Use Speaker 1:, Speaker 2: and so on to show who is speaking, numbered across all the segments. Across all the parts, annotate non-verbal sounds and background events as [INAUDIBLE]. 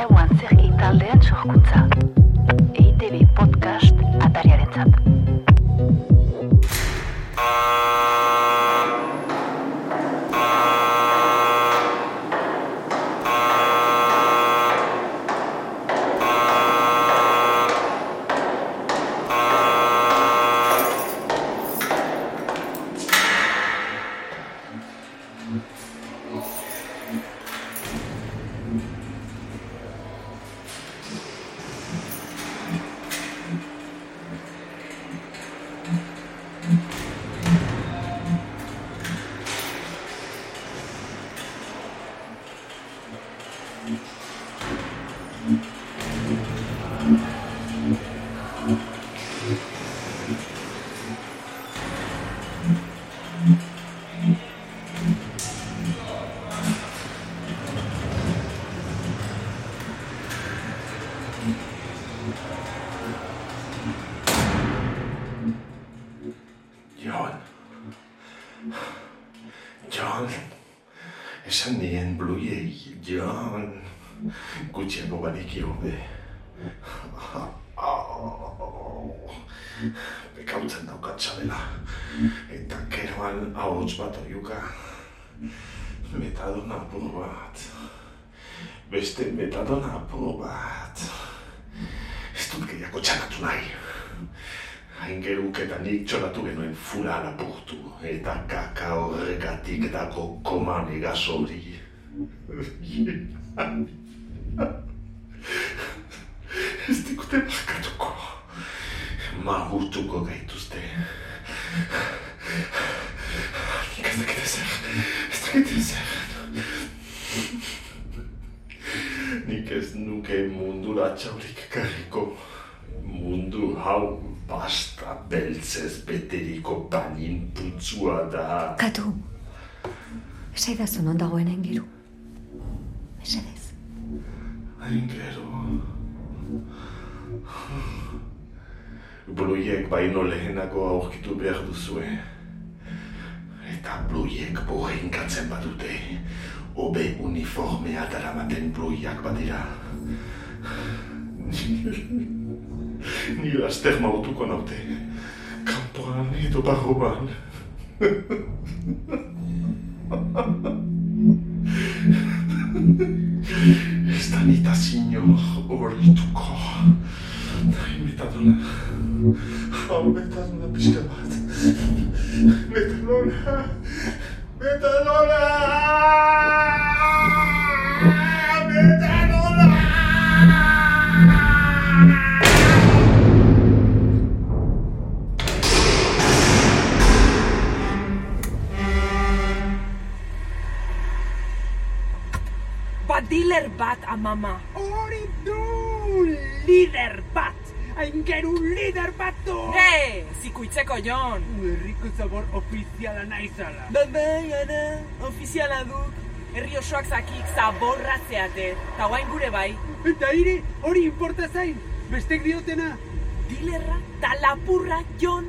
Speaker 1: Gau antzerki taldean sohkuntza. EITB podcast. Gutxiago badiki hobe. Bekautzen daukat txabela. Eta keroan ahots bat oiuka. Metadona apur bat. Beste metadona apur bat. Ez dut gehiago txanatu nahi. Hain geruk eta nik txoratu genuen fura lapurtu. Eta kaka horregatik dago koman egaz hori. [LAUGHS] Ez dikute markatuko. Mahutuko gaituzte. Nik ez dakit ezer. Ez dakit ezer. Nik ez nuke mundura txaurik karriko. Mundu hau pasta beltzez beteriko panin putzua da.
Speaker 2: Katu, esaidazu non dagoen engiru. Mesedez.
Speaker 1: Gero. Bluiek baino lehenako aurkitu behar duzue. Eta bluiek bohenkatzen badute. Obe uniformea daramaten bluiak badira. Ni laster mautuko naute. Kampoan edo barroan. Ez da nita zinor horrituko. Metadona. Hau, metadona pixka bat. Metadona. Metadona! Metadona!
Speaker 3: Bat, amama.
Speaker 4: Hori du! Lider bat! Aingeru lider bat du!
Speaker 3: He, zikuitzeko jon.
Speaker 4: Herriko zabor ofiziala naizala.
Speaker 3: Bai, bai, ana, ofiziala duk. Herri osoak zakik zaborra zeate. Ta guain gure bai.
Speaker 4: Eta ire, hori importa zain. Bestek diotena.
Speaker 3: Dilerra ta lapurra jon.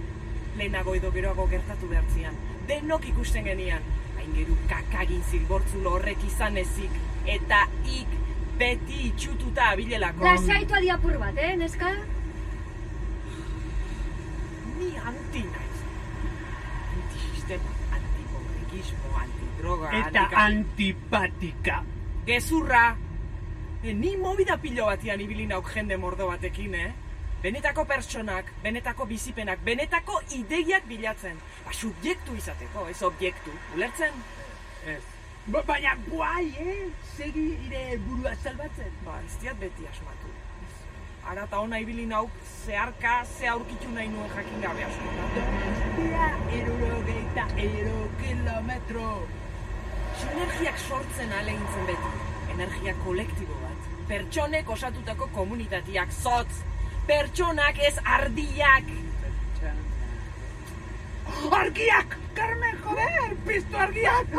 Speaker 3: Lehenago edo geroago gertatu behartzian. Denok ikusten genian. Aingeru kakagin zilbortzulo horrek izan ezik. Eta ik beti itxututa abilelako.
Speaker 2: Lasaitu adiapur bat, eh, neska?
Speaker 3: Ni anti naiz. Antisistema, antipobrekismo, antidroga,
Speaker 4: Eta
Speaker 3: antika-
Speaker 4: antipatika.
Speaker 3: Gezurra! E, ni movida pilo batian ibili nauk jende mordo batekin, eh? Benetako pertsonak, benetako bizipenak, benetako ideiak bilatzen. Ba, subjektu izateko, ez objektu. Ulertzen?
Speaker 4: Ez. Ba, baina guai, eh? Segi ire burua salbatzen.
Speaker 3: Ba, ez diat beti asmatu. Ara eta ona ibili nauk, zeharka, ze aurkitu nahi nuen jakin gabe asmatu.
Speaker 4: Dia, erogeita ero kilometro.
Speaker 3: Sinergiak sortzen alegintzen beti. Energia kolektibo bat. Pertsonek osatutako komunitatiak, zotz. Pertsonak ez ardiak.
Speaker 4: Argiak! Carmen, joder! Piztu argiak!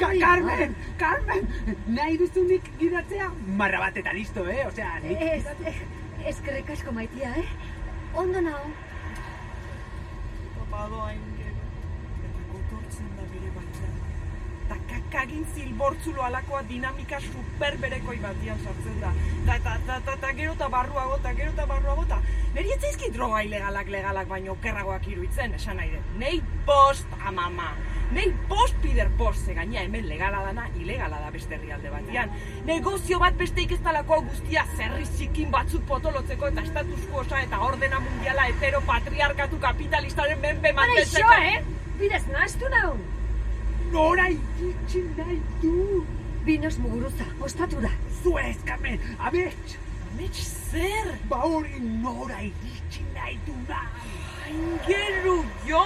Speaker 4: Ka Carmen! Carmen! Nahi duzunik gidatzea? Marra bat eta listo, eh? Osea, nik...
Speaker 2: Ez, eskerrik asko maitia, eh? Ondo nao.
Speaker 3: Bado hain gero, eta gotortzen da bere baitan. Ta kakagin zilbortzulo alakoa dinamika superberekoi batian sartzen da. Ta, ta, ta, ta, ta, gero eta barruago, ta, gero eta barruago, ta. Neri ez zaizkit droga ilegalak legalak baino okerragoak iruditzen, esan nahi dut. Nei post, amama. Nei post pider post, ze gaina hemen legala dana, ilegala da beste herrialde batean. Negozio bat besteik ez talakoa guztia zerri zikin batzuk potolotzeko eta status quo osa eta ordena mundiala hetero patriarkatu kapitalistaren menpe
Speaker 2: Bara
Speaker 3: mantentzeko.
Speaker 2: iso, eh? Bidez nahastu naun.
Speaker 4: Nora iritsi nahi du!
Speaker 2: Binos muguruza, ostatu da.
Speaker 4: Zuez, Carmen! Abets!
Speaker 3: Amets zer?
Speaker 4: Ba hori nora iritsi nahi du da!
Speaker 3: Aingeru jo!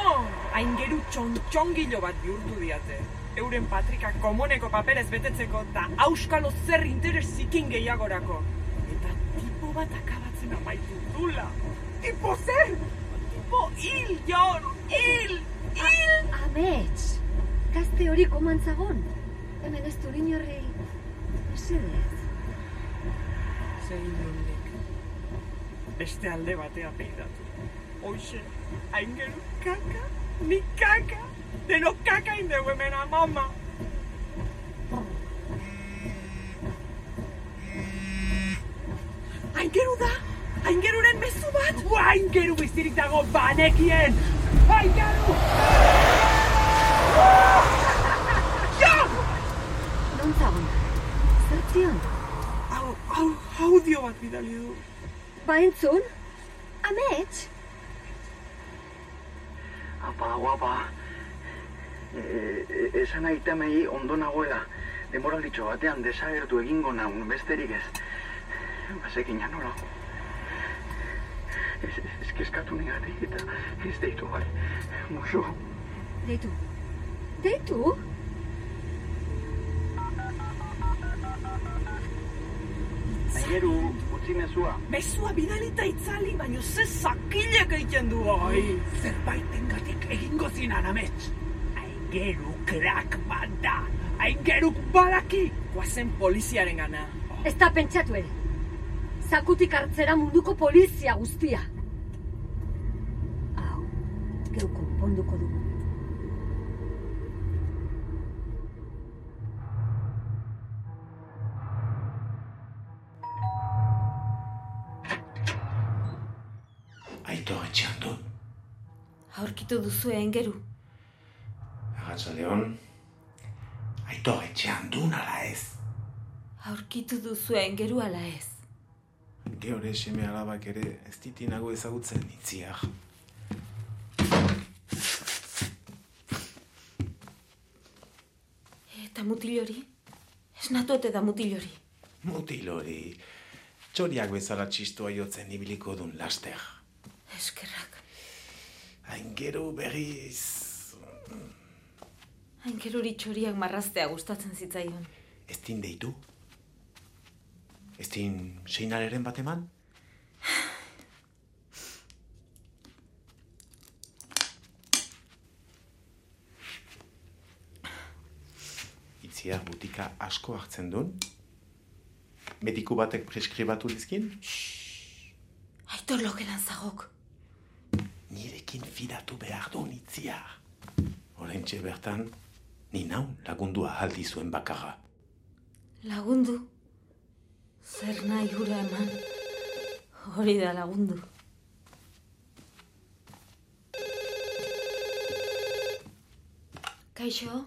Speaker 3: Aingeru txontxongilo bat bihurtu diate. Euren patrika komoneko paperez betetzeko eta auskalo zer interes zikin gehiagorako. Eta tipo bat akabatzen amaitu dula.
Speaker 4: Tipo zer!
Speaker 3: Tipo hil, Jon! Hil! Hil!
Speaker 2: Amets, gazte hori komantzagon. Hemen ez du horri... Mesedez.
Speaker 3: Zein nondik. beste alde batea peidatu. Hoxe, aingeru kaka, ni kaka, deno kaka indegu hemen amama. Aingeru da, aingeruren mezu bat.
Speaker 4: Ua, aingeru bizirik dago banekien! Aingeru!
Speaker 5: Non zagon? Zer zion?
Speaker 3: Hau, hau, audio bat bidali du.
Speaker 5: Ba entzun? Amets?
Speaker 6: Apa, guapa. E, e, esan aitamei ondo nagoela. Denboralditxo batean desagertu egingo naun besterik ez. Bazekin ja nola. Ez, ez, kezkatu negatik eta ez deitu bai. Musu.
Speaker 5: Deitu. Deitu?
Speaker 6: Aingeru, utzi mezua.
Speaker 3: Mezua bidalita itzali, baino ze zakilek egiten du bai.
Speaker 4: Egingo zinan amets. Aingeru krak bat da. Aingeruk badaki.
Speaker 3: Guazen poliziaren gana.
Speaker 5: Ez da pentsatu ere. Zakutik hartzera munduko polizia guztia. Hau, geu konponduko dugu.
Speaker 7: Aurkitu duzu engeru.
Speaker 2: Agatza Leon. Aito etxean du nala ez.
Speaker 7: Aurkitu duzu engeru ala ez.
Speaker 2: Geore seme alabak ere ez ditinago ezagutzen itziak.
Speaker 7: Eta mutil hori? Esnatu eta da mutil hori.
Speaker 2: Mutil hori. Txoriak bezala txistoa jotzen ibiliko dun laster.
Speaker 7: Eskerrak.
Speaker 2: Aingeru berriz...
Speaker 7: Aingeru hori txoriak marraztea gustatzen zitzaion.
Speaker 2: Ez din deitu? Ez din seinaleren bat eman? Itziar butika asko hartzen duen? Mediku batek preskribatu dizkin?
Speaker 7: Aitor logelan zagok.
Speaker 2: Nirekin fidatu behar duen itziar. Horentxe bertan, ni naun lagundua aldi zuen bakarra.
Speaker 7: Lagundu. Zer nahi hura eman. Hori da lagundu. Kaixo?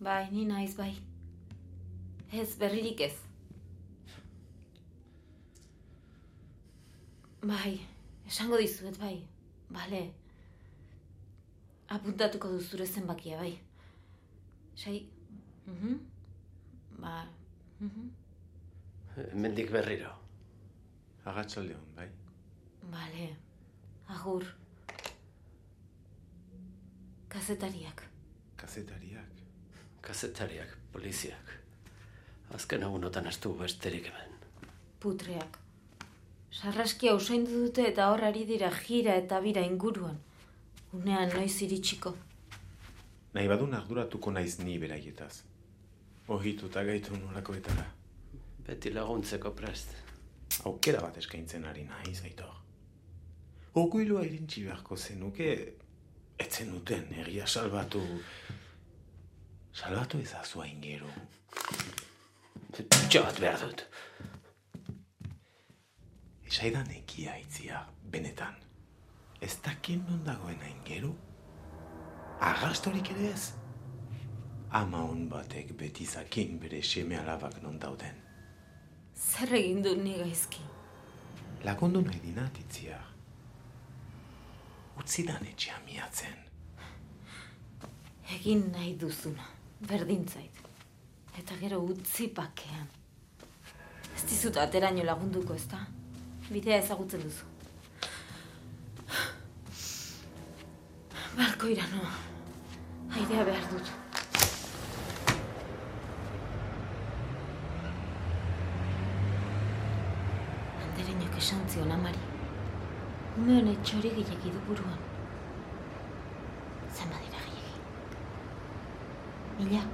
Speaker 7: Bai, ni naiz bai. Ez, berririk ez. Bai, esango dizuet bai. Bale. Apuntatuko duzure zenbakia bai. Sei. Mhm. Ba. Mhm.
Speaker 8: Mendik berriro.
Speaker 2: Agatxaldeon, bai?
Speaker 7: Bale. Agur. Kazetariak.
Speaker 2: Kazetariak.
Speaker 8: Kazetariak, poliziak. Azken egunotan astu besterik hemen.
Speaker 7: Putreak. Sarraskia usaindu dute eta hor ari dira jira eta bira inguruan. Unean noiz iritsiko.
Speaker 2: Nahi badun arduratuko naiz ni beraietaz. Ohituta gaitu nolakoetara.
Speaker 8: Beti laguntzeko prest.
Speaker 2: Aukera bat eskaintzen ari naiz, aitor. Okuilua irintzi beharko zenuke, etzen duten egia salbatu... Salbatu ezazu aingeru.
Speaker 8: Tutxo bat behar dut.
Speaker 2: Esaidan ekia itzia, benetan. Ez dakin non dagoen aingeru? Arrastorik ere ez? Ama hon batek beti zakin bere seme alabak non dauden.
Speaker 7: Zer egin du ni gaizki?
Speaker 2: Lagundu nahi dinat itzia. Utzidan etxea miatzen.
Speaker 7: Egin nahi duzuna. Berdintzait. Eta gero utzi pakean. Ez dizut ateraino lagunduko, ezta? Bidea ezagutzen duzu. Balko iranoa. Airea behar dut. Andereñok esan zion amari. Ume honet txori gehiagi du buruan. Zenba dira gehiagi. Mila.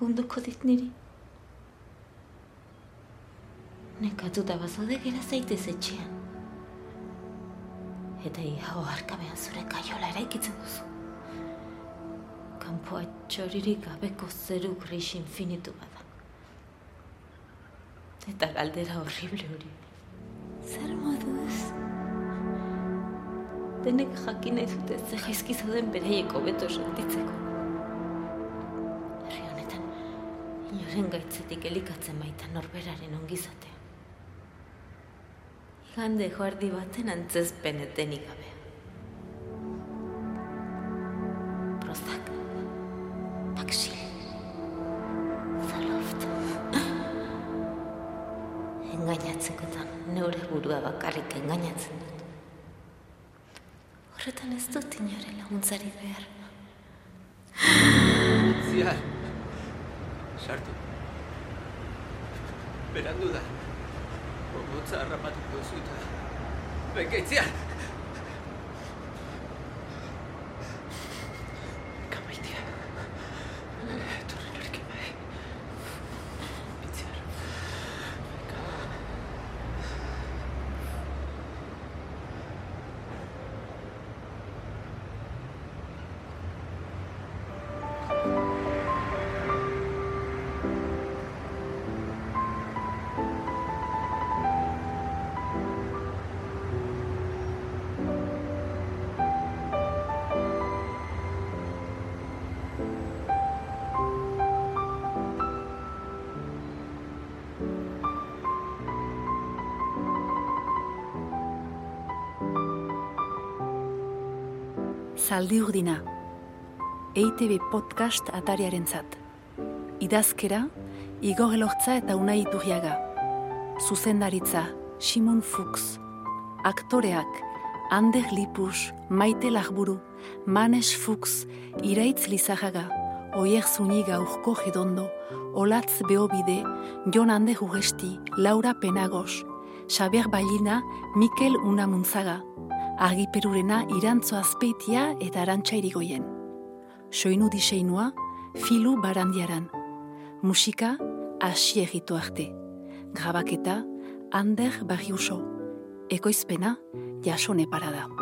Speaker 7: Lagunduko dit niri. Nekatuta bazaude gera zaitez etxean. Eta iago harkabean zure kaiola eraikitzen duzu. Kanpoa txoririk gabeko zeru gris infinitu bada. Eta galdera horrible hori. Zer moduz? Denek jakin nahi dute ze gaizki zauden beraiek hobeto sentitzeko. Inoren gaitzetik elikatzen baita norberaren ongizatea. Igande joardi baten antzezpen etenik gabe. Prozak. Paksil. Zaloft. Engainatzekotan neure burua bakarrik engainatzen dut. Horretan ez dut inore laguntzari behar.
Speaker 8: Ziar. Sartu. Berandu da. Gogotza harrapatuko zuta. Bengaitziar!
Speaker 5: Zaldi urdina, EITB podcast atariaren zat. Idazkera, Igor Elortza eta Unai Iturriaga. Zuzendaritza, Simon Fuchs. Aktoreak, Ander Lipus, Maite Lagburu, Manes Fuchs, Iraitz Lizajaga, Oier Zuniga Urko Gedondo, Olatz Beobide, Jon Ander Uresti, Laura Penagos, Xaber Bailina, Mikel Unamuntzaga, argiperurena irantzo azpeitia eta arantxa irigoien. Soinu diseinua, filu barandiaran. Musika, hasi egitu arte. Grabaketa, Ander Barriuso. Ekoizpena, jasone parada.